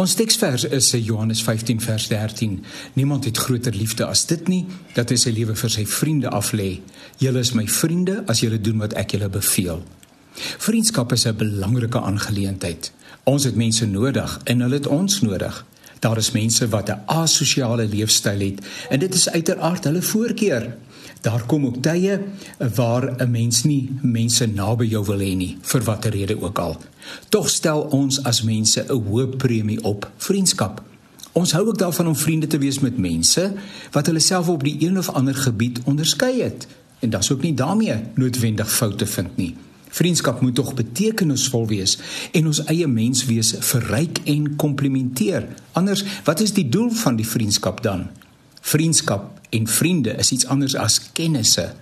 Ons teksvers is Johannes 15 vers 13. Niemand het groter liefde as dit nie dat hy sy lewe vir sy vriende aflê. Julle is my vriende as julle doen wat ek julle beveel. Vriendskap is 'n belangrike aangeleentheid. Ons het mense nodig en hulle het ons nodig. Daar is mense wat 'n asosiale leefstyl het en dit is uiteraard hulle voorkeur. Daar kom ook tye waar 'n mens nie mense naby jou wil hê nie vir watter rede ook al. Tog stel ons as mense 'n hoë premie op vriendskap. Ons hou ook daarvan om vriende te wees met mense wat hulle self op die een of ander gebied onderskei het en dit is ook nie daarmee noodwendig foute vind nie. Vriendskap moet tog betekenisvol wees en ons eie menswees verryk en komplementeer. Anders, wat is die doel van die vriendskap dan? Vriendskap en vriende is iets anders as kennisse.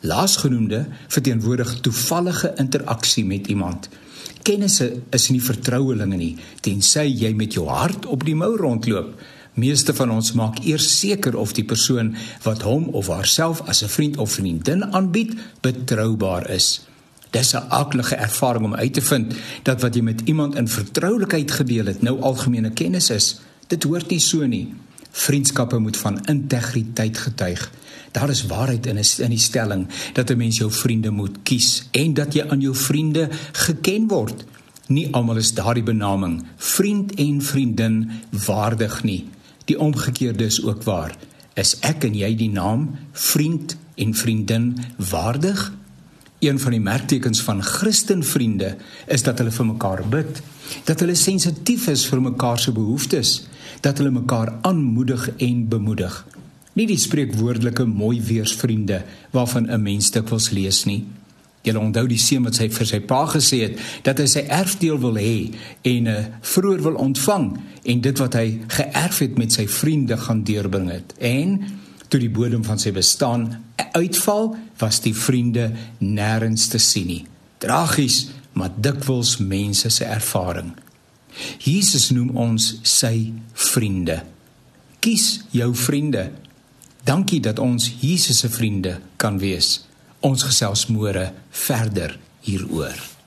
Laasgenoemde verteenwoordig toevallige interaksie met iemand. Kennisse is nie vertrouelinge nie, tensy jy met jou hart op die mou rondloop. Meeste van ons maak eers seker of die persoon wat hom of haarself as 'n vriend of vriendin aanbied, betroubaar is. Dis 'n aklige ervaring om uit te vind dat wat jy met iemand in vertroulikheid gedeel het, nou algemene kennis is. Dit hoort nie so nie. Vriendskappe moet van integriteit getuig. Daar is waarheid in 'n in die stelling dat 'n mens jou vriende moet kies en dat jy aan jou vriende geken word. Nie almal is daardie benaming vriend en vriendin waardig nie. Die omgekeerde is ook waar. Is ek en jy die naam vriend en vriendin waardig? Een van die merktekens van Christenvriende is dat hulle vir mekaar bid, dat hulle sensitief is vir mekaar se behoeftes dat hulle mekaar aanmoedig en bemoedig. Nie die spreekwoordelike mooi weersvriende waarvan 'n mens dikwels lees nie. Jy onthou die seun wat sy vir sy pa gesê het dat hy sy erfdeel wil hê en 'n uh, vroeër wil ontvang en dit wat hy geërf het met sy vriende gaan deurbring het. En toe die bodem van sy bestaan uitval, was die vriende nêrens te sien nie. Tragies, maar dikwels mense se ervaring. Jesus noem ons sy vriende. Kies jou vriende. Dankie dat ons Jesus se vriende kan wees. Ons gesels môre verder hieroor.